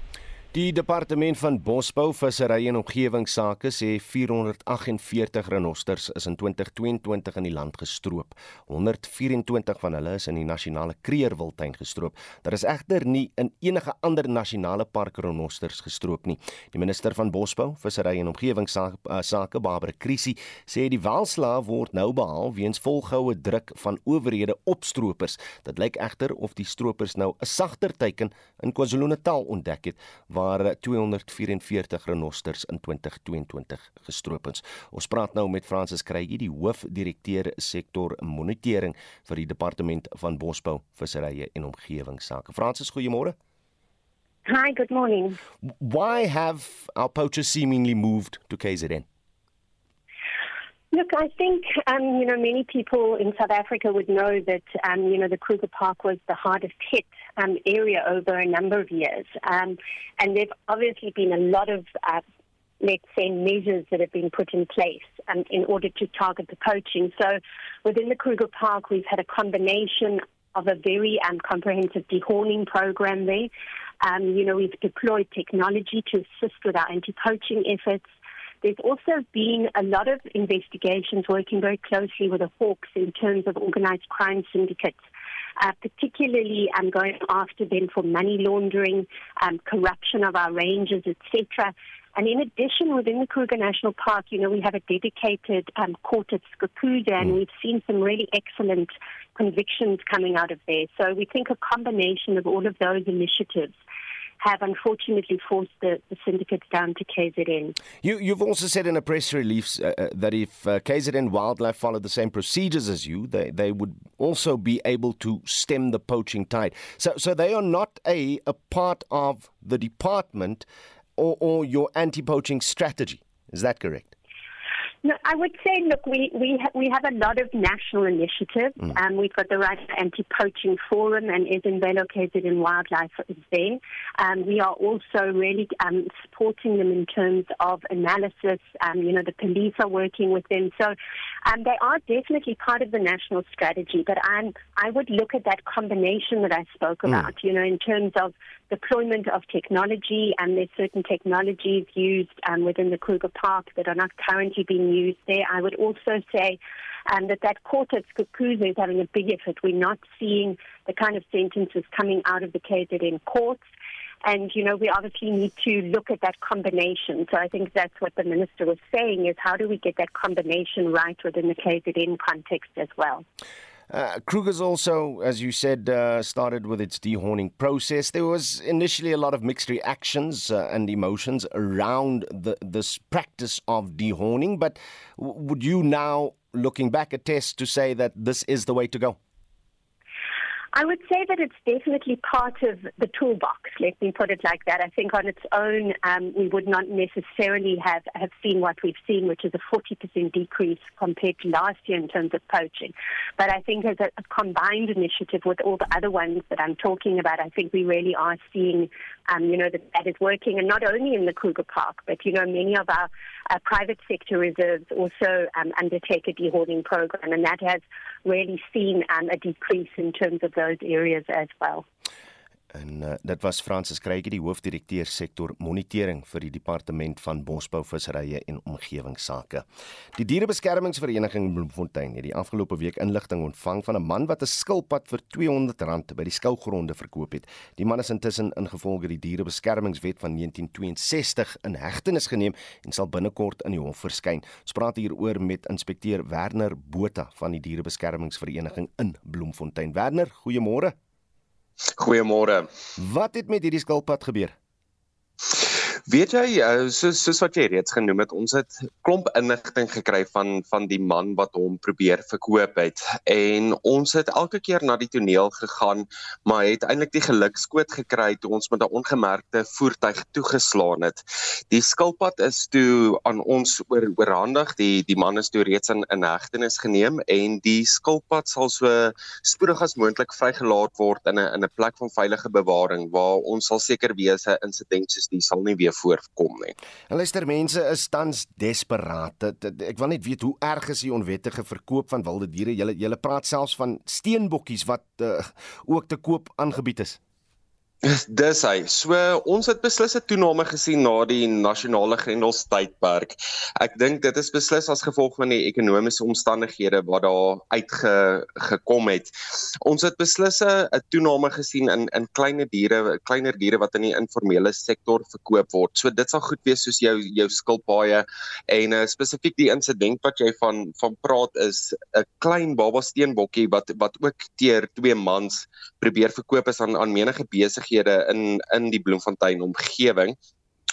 Die departement van Bosbou, Visserry en Omgewingsake sê 448 renosters is in 2022 in die land gestroop. 124 van hulle is in die nasionale kreerwiltuin gestroop. Daar is egter nie in enige ander nasionale park renosters gestroop nie. Die minister van Bosbou, Visserry en Omgewingsake, Barbara Krisi, sê die welslae word nou behaal weens volgehoue druk van owerhede op stroopers. Dit lyk egter of die stroopers nou 'n sagter teiken in KwaZulu-Natal ontdek het waar 244 renosters in 2022 gestroop is. Ons praat nou met Francis Kreygie, die hoofdirekteur sektor monitering vir die departement van bosbou, visserye en omgewingsake. Francis, goeiemôre. Hi, good morning. Why have our poachers seemingly moved to KZN? Look, I think um, you know many people in South Africa would know that um, you know the Kruger Park was the hardest hit um, area over a number of years, um, and there've obviously been a lot of uh, let's say measures that have been put in place um, in order to target the poaching. So, within the Kruger Park, we've had a combination of a very um, comprehensive dehorning program there. you know, we've deployed technology to assist with our anti-poaching efforts. There's also been a lot of investigations working very closely with the Hawks in terms of organized crime syndicates. Uh, particularly um, going after them for money laundering, um, corruption of our rangers, etc. And in addition, within the Kruger National Park, you know, we have a dedicated um, court at Skakuda, and we've seen some really excellent convictions coming out of there. So we think a combination of all of those initiatives have unfortunately forced the, the syndicates down to KZN. You, you've also said in a press release uh, uh that if uh, KZN Wildlife followed the same procedures as you, they, they would also be able to stem the poaching tide. So, so they are not a, a part of the department or, or your anti poaching strategy. Is that correct? No, I would say, look, we we ha- we have a lot of national initiatives. Mm. Um, we've got the Right Anti-Poaching Forum, and Edenvale located in wildlife is there. Um, we are also really um, supporting them in terms of analysis. Um, you know, the police are working with them, so um, they are definitely part of the national strategy. But I'm, I would look at that combination that I spoke mm. about. You know, in terms of deployment of technology, and there's certain technologies used um, within the Kruger Park that are not currently being used there. I would also say um, that that court at Skukuza is having a big effort. We're not seeing the kind of sentences coming out of the KZN courts. And, you know, we obviously need to look at that combination. So I think that's what the minister was saying is how do we get that combination right within the KZN context as well. Uh, Kruger's also, as you said, uh, started with its dehorning process. There was initially a lot of mixed reactions uh, and emotions around the, this practice of dehorning. But w- would you now, looking back, attest to say that this is the way to go? I would say that it's definitely part of the toolbox. Let me put it like that. I think on its own, um, we would not necessarily have, have seen what we've seen, which is a 40% decrease compared to last year in terms of poaching. But I think as a, a combined initiative with all the other ones that I'm talking about, I think we really are seeing, um, you know, that that is working, and not only in the Kruger Park, but you know, many of our uh, private sector reserves also um, undertake a dehorning program, and that has really seen um, a decrease in terms of those areas as well. En uh, dit was Francis Kreyger die hoofdirekteur sektor monitering vir die departement van bosbou, visserye en omgewingsake. Die dierebeskermingsvereniging Bloemfontein het die afgelope week inligting ontvang van 'n man wat 'n skilpad vir R200 by die skougronde verkoop het. Die man is intussen ingevolge die dierebeskermingswet van 1962 in hegtenis geneem en sal binnekort in die hof verskyn. Ons praat hieroor met inspekteur Werner Botha van die dierebeskermingsvereniging in Bloemfontein. Werner, goeiemôre. Goeiemôre. Wat het met hierdie skilpad gebeur? Weet jy uh, soos soos wat jy reeds genoem het, ons het klomp inligting gekry van van die man wat hom probeer verkoop het en ons het elke keer na die toneel gegaan, maar het eintlik die gelukskoot gekry toe ons met 'n ongemerkte voertuig toegeslaan het. Die skilpad is toe aan ons oor oorhandig. Die die man is toe reeds in in hegtenis geneem en die skilpad sal so spoedig as moontlik vrygelaat word in 'n in 'n plek van veilige bewaring waar ons sal seker wees 'n insident soos die sal nie weer voorkom nie. En luister mense is tans desperaat. Ek wil net weet hoe erg is die onwettige verkoop van wilde diere? Julle julle praat selfs van steenbokkies wat uh, ook te koop aangebied is. Dis hy. So ons het beslis 'n toename gesien na die nasionale grendelstydperk. Ek dink dit is beslis as gevolg van die ekonomiese omstandighede wat daar uitge gekom het. Ons het beslis 'n toename gesien in in kleiner diere, kleiner diere wat in die informele sektor verkoop word. So dit sal goed wees soos jou jou skilpaaie en uh, spesifiek die insident wat jy van van praat is 'n klein baba steenbokkie wat wat ook teer twee mans probeer verkoop is aan aan menige besig besighede in in die Bloemfontein omgewing.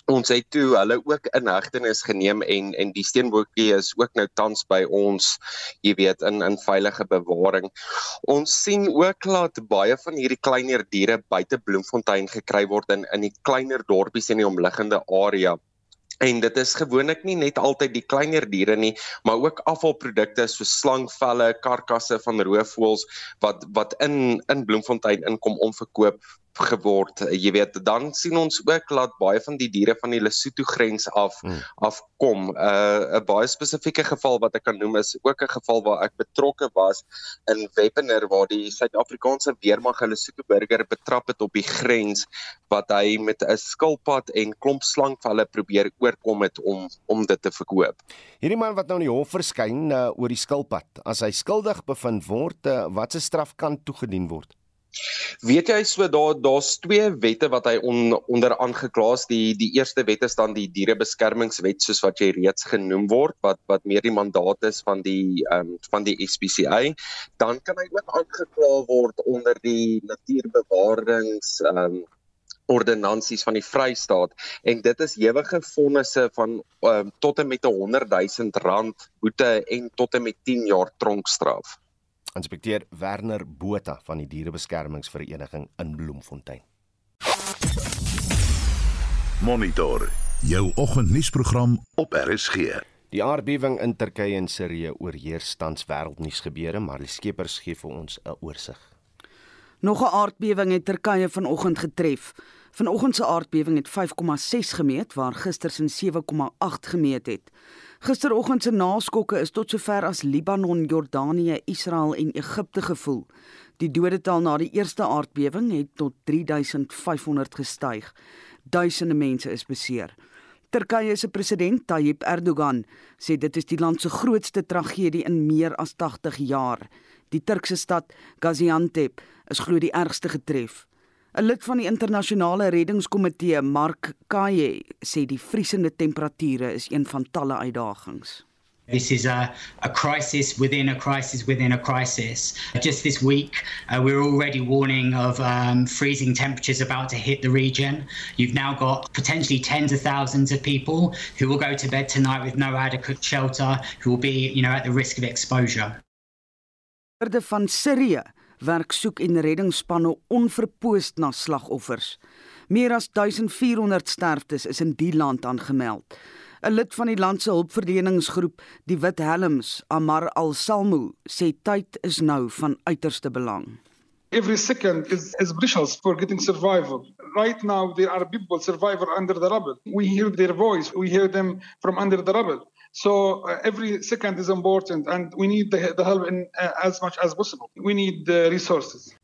Ons het toe hulle ook in hegtenis geneem en en die steenbokkie is ook nou tans by ons, jy weet, in in veilige bewaring. Ons sien ook dat baie van hierdie kleiner diere buite Bloemfontein gekry word in in die kleiner dorpies in die omliggende area. En dit is gewoonlik nie net altyd die kleiner diere nie, maar ook afvalprodukte soos slangvelle, karkasse van roofvoëls wat wat in in Bloemfontein inkom om verkoop geword. Jy weet, dan sien ons ook dat baie van die diere van die Lesotho grens af hmm. afkom. 'n uh, 'n baie spesifieke geval wat ek kan noem is ook 'n geval waar ek betrokke was in Wepener waar die Suid-Afrikaanse weermag 'n Lesotho burger betrap het op die grens wat hy met 'n skilpad en klomp slangvalle probeer oorkom het om om dit te verkoop. Hierdie man wat nou in die hof verskyn uh, oor die skilpad, as hy skuldig bevind word, uh, wat se straf kan toegedien word? Weet jy so daar daar's twee wette wat hy on, onder aangeklaas. Die die eerste wet is dan die dierebeskermingswet soos wat jy reeds genoem word wat wat meer die mandaat is van die ehm um, van die SPCA dan kan hy ook aangekla word onder die natuurbewarings ehm um, ordonnansies van die Vrystaat. En dit is ewige vonnisse van um, tot en met 'n 100 000 rand boete en tot en met 10 jaar tronkstraf. Inspekteur Werner Botha van die Dierebeskermingsvereniging in Bloemfontein. Monitor jou oggendnuusprogram op RSG. Die aardbewing in Turkye en Sirië oorheers tans wêreldnuus gebeure, maar die skeppers gee vir ons 'n oorsig. Nog 'n aardbewing het Turkye vanoggend getref. Vanoggend se aardbewing het 5,6 gemeet waar gister se 7,8 gemeet het. Gisteroggend se naskokke is tot sover as Libanon, Jordanië, Israel en Egipte gevoel. Die dodetal na die eerste aardbewing het tot 3500 gestyg. Duisende mense is beseer. Turkye se president Tayyip Erdogan sê dit is die land se grootste tragedie in meer as 80 jaar. Die Turkse stad Gaziantep is glo die ergste getref. 'n Lid van die internasionale reddingskomitee, Mark Kaye, sê die vriesende temperature is een van talle uitdagings. This is a, a crisis within a crisis within a crisis. Just this week, uh, we're already warning of um, freezing temperatures about to hit the region. You've now got potentially tens of thousands of people who will go to bed tonight with no adequate shelter, who will be, you know, at the risk of exposure. van Sirië werk soek en reddingsspanne onverpoost na slagoffers. Meer as 1400 sterftes is in die land aangemeld. 'n Lid van die land se hulpverleningsgroep, die Wit Helms, Amar Al-Salmu, sê tyd is nou van uiterste belang. Every second is, is precious for getting survival. Right now, there are people survivor under the rubble. We hear their voice. We hear them from under the rubble. So uh, every second is important, and we need the, the help in uh, as much as possible. We need the resources.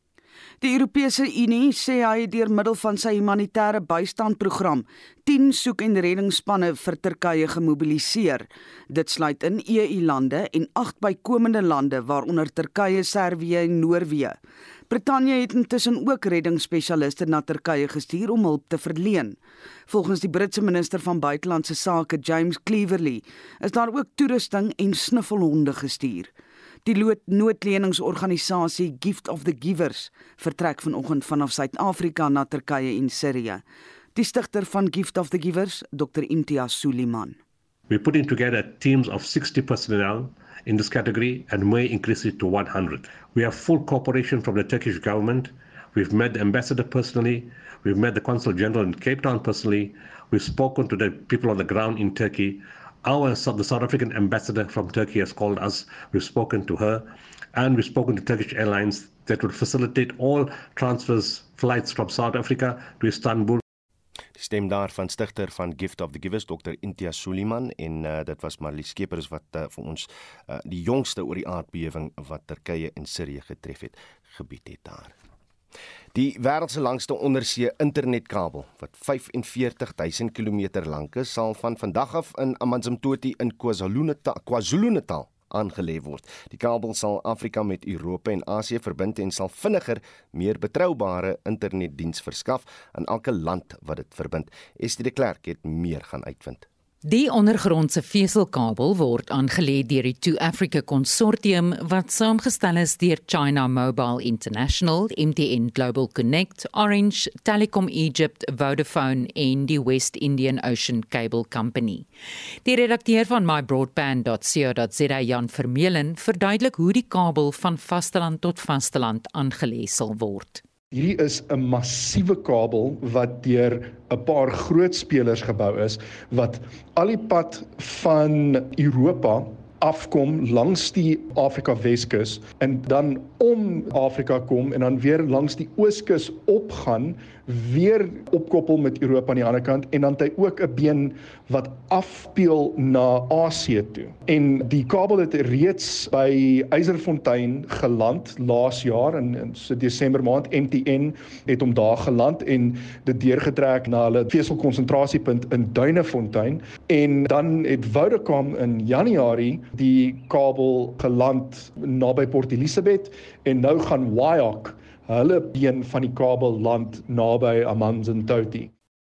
Die Europese Unie sê hy deur middel van sy humanitêre bystandprogram 10 soek- en reddingsspanne vir Turkye gemobiliseer. Dit sluit in EU-lande en 8 bykomende lande waaronder Turkye, Servië en Noorwe. Brittanje het intussen ook reddingsspesialiste na Turkye gestuur om hulp te verleen. Volgens die Britse minister van buitelandse sake, James Cleverly, is daar ook toerusting en snuffelhonde gestuur. Die noodleningsorganisasie Gift of the Givers vertrek vanoggend vanaf Suid-Afrika na Turkye en Sirië. Die stigter van Gift of the Givers, Dr Imtiaz Suliman. We're putting together teams of 60 personnel in this category and may increase it to 100. We have full cooperation from the Turkish government. We've met the ambassador personally. We've met the consul general in Cape Town personally. We've spoken to the people on the ground in Turkey. Our the South African ambassador from Turkey has called us. We've spoken to her, and we've spoken to Turkish Airlines that would facilitate all transfers flights from South Africa to Istanbul. Die stem daar van stigter van Gift of the Givers Dr Intia Suliman en uh, dit was Marlies Skeepers wat uh, vir ons uh, die jongste oor die aardbewing wat Turkye en Sirië getref het gebied het daar. Die wêreld se langste ondersee internetkabel wat 45000 km lank is, sal van vandag af in Amanzimtoti in KwaZulu-Natal KwaZulu-Natal aangelê word. Die kabel sal Afrika met Europa en Asië verbind en sal vinniger, meer betroubare internetdiens verskaf aan elke land wat dit verbind. Estie de Klerk het meer gaan uitvind. Die ondergrondse veselkabel word aangelê deur die Two Africa Consortium wat saamgestel is deur China Mobile International, MTN Global Connect, Orange, Telecom Egypt, Vodafone en die West Indian Ocean Cable Company. Die redakteur van mybroadband.co.za Jan Vermeulen verduidelik hoe die kabel van vasteland tot vasteland aangelê sal word. Hierdie is 'n massiewe kabel wat deur 'n paar groot spelers gebou is wat al die pad van Europa afkom langs die Afrika Weskus en dan om Afrika kom en dan weer langs die Ooskus opgaan weer opkoppel met Europa aan die ander kant en dan het hy ook 'n been wat afpeel na Asië toe. En die kabel het reeds by Eiserfontein geland laas jaar in, in so Desember maand MTN het hom daar geland en dit deurgetrek na hulle veselkonsentrasiepunt in Duinefontein en dan het Vodacom in Januarie die kabel geland naby Port Elizabeth en nou gaan Waiak hulle been van die kabel land naby Amanzimtoti.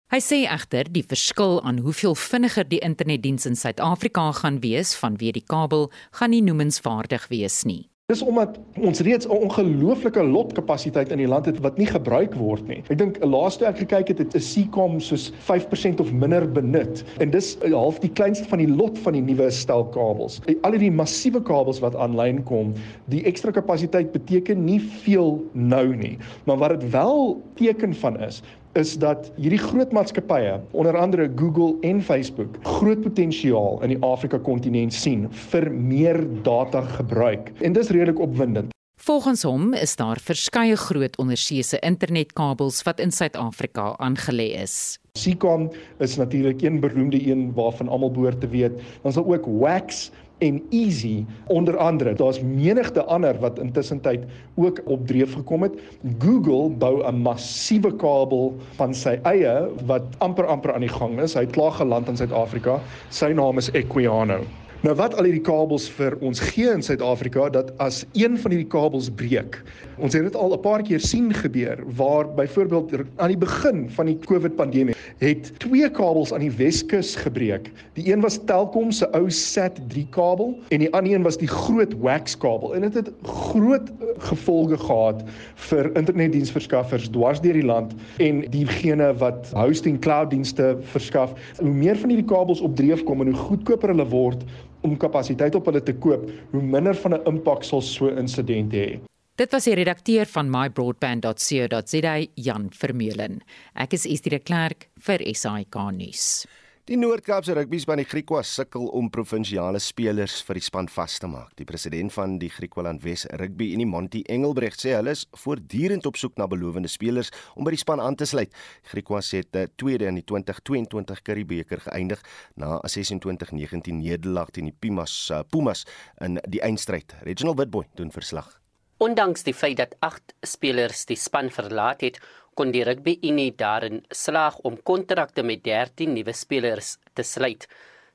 Hy sê egter die verskil aan hoeveel vinniger die internetdiens in Suid-Afrika gaan wees vanweë die kabel gaan nie noemenswaardig wees nie. Dis omdat ons reeds 'n ongelooflike lotkapasiteit in die land het wat nie gebruik word nie. Ek dink laaste ek gekyk het, het 'n Seacom soos 5% of minder benut. En dis half die kleinste van die lot van die nuwe stel kabels. Al hierdie massiewe kabels wat aanlyn kom, die ekstra kapasiteit beteken nie veel nou nie, maar wat dit wel teken van is, is dat hierdie groot maatskappye, onder andere Google en Facebook, groot potensiaal in die Afrika kontinent sien vir meer data gebruik. En dis redelik opwindend. Volgens hom is daar verskeie groot onderseese internetkabels wat in Suid-Afrika aangelê is. Seacom is natuurlik een beroemde een waarvan almal behoort te weet. Is daar ook Wax en Easy onder andere. Daar's menigte ander wat intussen tyd ook op dreef gekom het. Google bou 'n massiewe kabel van sy eie wat amper amper aan die gang is. Hy het klaar geland in Suid-Afrika. Sy naam is Equiano. Nou wat al hierdie kabels vir ons gee in Suid-Afrika dat as een van hierdie kabels breek. Ons het dit al 'n paar keer sien gebeur waar byvoorbeeld aan die begin van die COVID pandemie het twee kabels aan die Weskus gebreek. Die een was Telkom se ou SAT3 kabel en die ander een was die groot WAX kabel en dit het, het groot gevolge gehad vir internetdiensverskaffers dwars deur die land en diegene wat hosting cloud dienste verskaf. Hoe meer van hierdie kabels op dreef kom en hoe goedkoper hulle word om kapasiteit op hulle te koop, hoe minder van 'n impak sal so 'n insident hê. Dit was die redakteur van mybroadband.co.za Jan Vermeulen. Ek is Estie de Klerk vir SAK nuus. Die Noord-Kaapse rugbyspan die Griquas sukkel om provinsiale spelers vir die span vas te maak. Die president van die Griqualand Wes Rugby Unie, Monty Engelbrecht, sê hulle is voortdurend op soek na belowende spelers om by die span aan te sluit. Griquas het die tweede in die 2022 Curriebeeker geëindig na 'n 26-19 nederlaag teen die Pumas uh, Pumas in die eindstryd. Reginald Witboy doen verslag. Ondanks die feit dat 8 spelers die span verlaat het, kon die rugby unie daarin slaag om kontrakte met 13 nuwe spelers te sluit.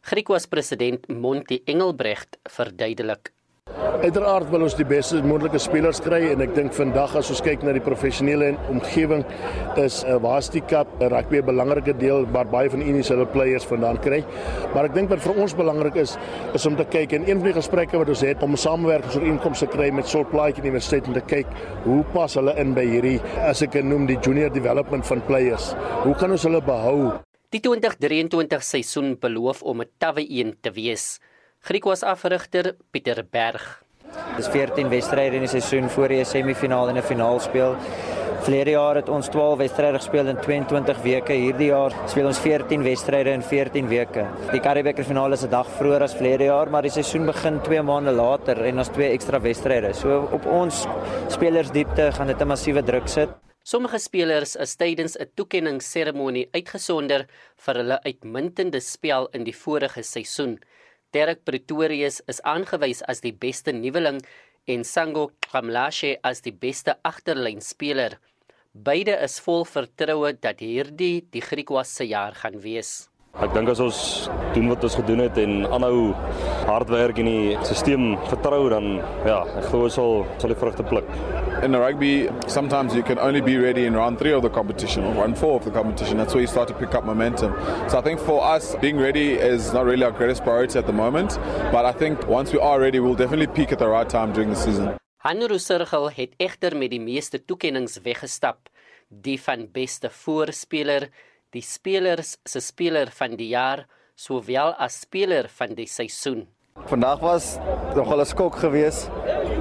Griekwas president Monty Engelbrecht verduidelik Uiteraard wil ons die beste moontlike spelers kry en ek dink vandag as ons kyk na die professionele omgewing is 'n uh, Varsity Cup rugby 'n belangrike deel waar baie van Unis hulle players vandaan kry. Maar ek dink wat vir ons belangrik is is om te kyk en een van die gesprekke wat ons het om 'n samewerkingsooreenkoms te kry met Solplaatjie Universiteit om te kyk hoe pas hulle in by hierdie as ek kan noem die junior development van players. Hoe kan ons hulle behou? Die 2023 seisoen beloof om 'n tawwe een te wees. Griekwas afrigter Pieter Berg. Dis 14 wedstryde in die seisoen voor jy 'n semifinaal en 'n finaal speel. Verlede jaar het ons 12 wedstryde gespeel in 22 weke. Hierdie jaar speel ons 14 wedstryde in 14 weke. Die Karibeker finaal is 'n dag vroeër as verlede jaar, maar die seisoen begin 2 maande later en ons twee ekstra wedstryde. So op ons spelers diepte gaan dit 'n massiewe druk sit. Sommige spelers is tydens 'n toekenningsseremonie uitgesonder vir hulle uitmuntende spel in die vorige seisoen. Derek Pretorius is aangewys as die beste nuweling en Sango Kamlashe as die beste agterlynspeler. Beide is vol vertroue dat hierdie die Griekwas se jaar gaan wees. Ek dink as ons doen wat ons gedoen het en aanhou hard werk in die stelsel vertrou dan ja, ek glo ons sal sal die vrugte pluk. In rugby, sometimes you can only be ready in round 3 of the competition or round 4 of the competition. That's where you start to pick up momentum. So I think for us being ready is not really our greatest priority at the moment, but I think once we are ready, we'll definitely peak at the right time during the season. Hanro Sirgel het egter met die meeste toekenninge weggestap, die van beste voorspeler, die spelers se speler van die jaar sowel as speler van die seisoen. Vandag was nogal 'n skok geweest.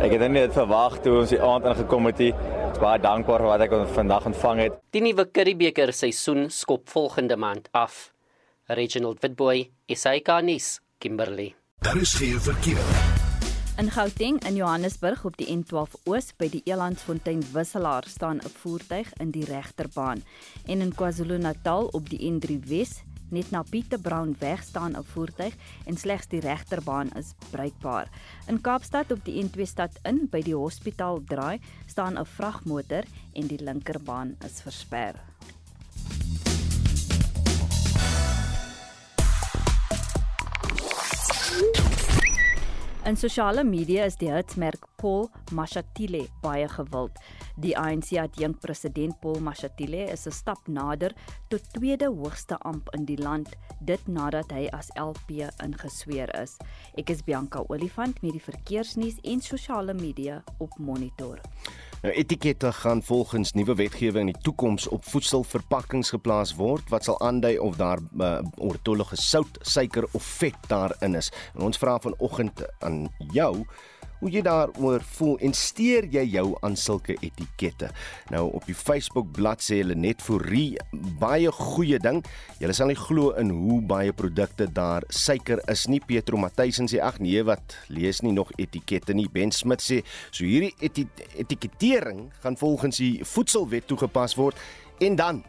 Ek het nie dit verwag toe ons die aand ingekom het nie. Ek is baie dankbaar vir wat ek vandag ontvang het. Die nuwe Curriebeeker seisoen skop volgende maand af. Reginald Witboy, Isaikanis, Kimberley. Daar is geen verkeer. In Gauteng in Johannesburg op die N12 Oos by die Elandsfontein wisselaar staan 'n voertuig in die regterbaan en in KwaZulu-Natal op die N3 Wes net na Pieter Brown weg staan 'n voertuig en slegs die regterbaan is bruikbaar. In Kaapstad op die N2 stad in by die hospitaal draai staan 'n vragmotor en die linkerbaan is versper. In sosiale media is die hitsmerk Paul Mashatile baie gewild. Die ANC adjunk president Paul Mashatile is 'n stap nader tot tweede hoogste amp in die land, dit nadat hy as LP ingesweer is. Ek is Bianca Olifant met die verkeersnuus en sosiale media op Monitor. Nou etikette gaan volgens nuwe wetgewing in die toekoms op voedselverpakkings geplaas word wat sal aandui of daar uh, oortollige sout, suiker of vet daarin is. En ons vra vanoggend aan jou hoe jy daaroor voel en steur jy jou aan sulke etikette. Nou op die Facebook bladsy hulle net vir baie goeie ding. Jy sal nie glo in hoe baie produkte daar suiker is nie. Petro Matthysen sê ag nee wat lees nie nog etikette nie. Ben Smit sê so hierdie etikettering gaan volgens die voedselwet toegepas word en dan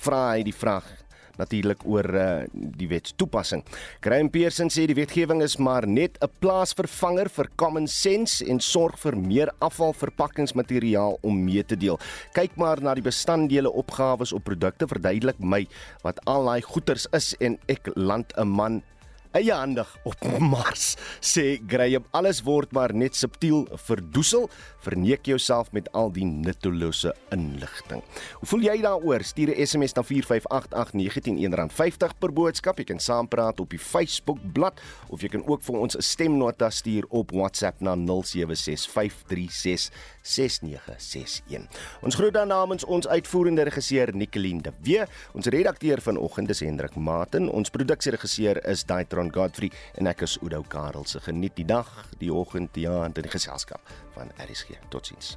vra hy die vraag natuurlik oor uh, die wet toepassing. Graham Pearson sê die wetgewing is maar net 'n plaasvervanger vir common sense en sorg vir meer afvalverpakkingsmateriaal om mee te deel. Kyk maar na die bestanddele opgawes op produkte verduidelik my wat al daai goeders is en ek land 'n man eie handig op Mars sê Graham alles word maar net subtiel verdoesel verneek jouself met al die nuttelose inligting. Hoe voel jy daaroor? Stuur 'n SMS na 4588919 R50 per boodskap. Jy kan saampraat op die Facebook bladsy of jy kan ook vir ons 'n stemnota stuur op WhatsApp na 0765366961. Ons groet dan namens ons uitvoerende regisseur Nicoline de Wee, ons redakteur vanoggend is Hendrik Maten, ons produksieregisseur is Daitron Godfrey en ek is Udo Karel se geniet die dag, die oggend, ja, en die geselskap van RSG. Totsiens.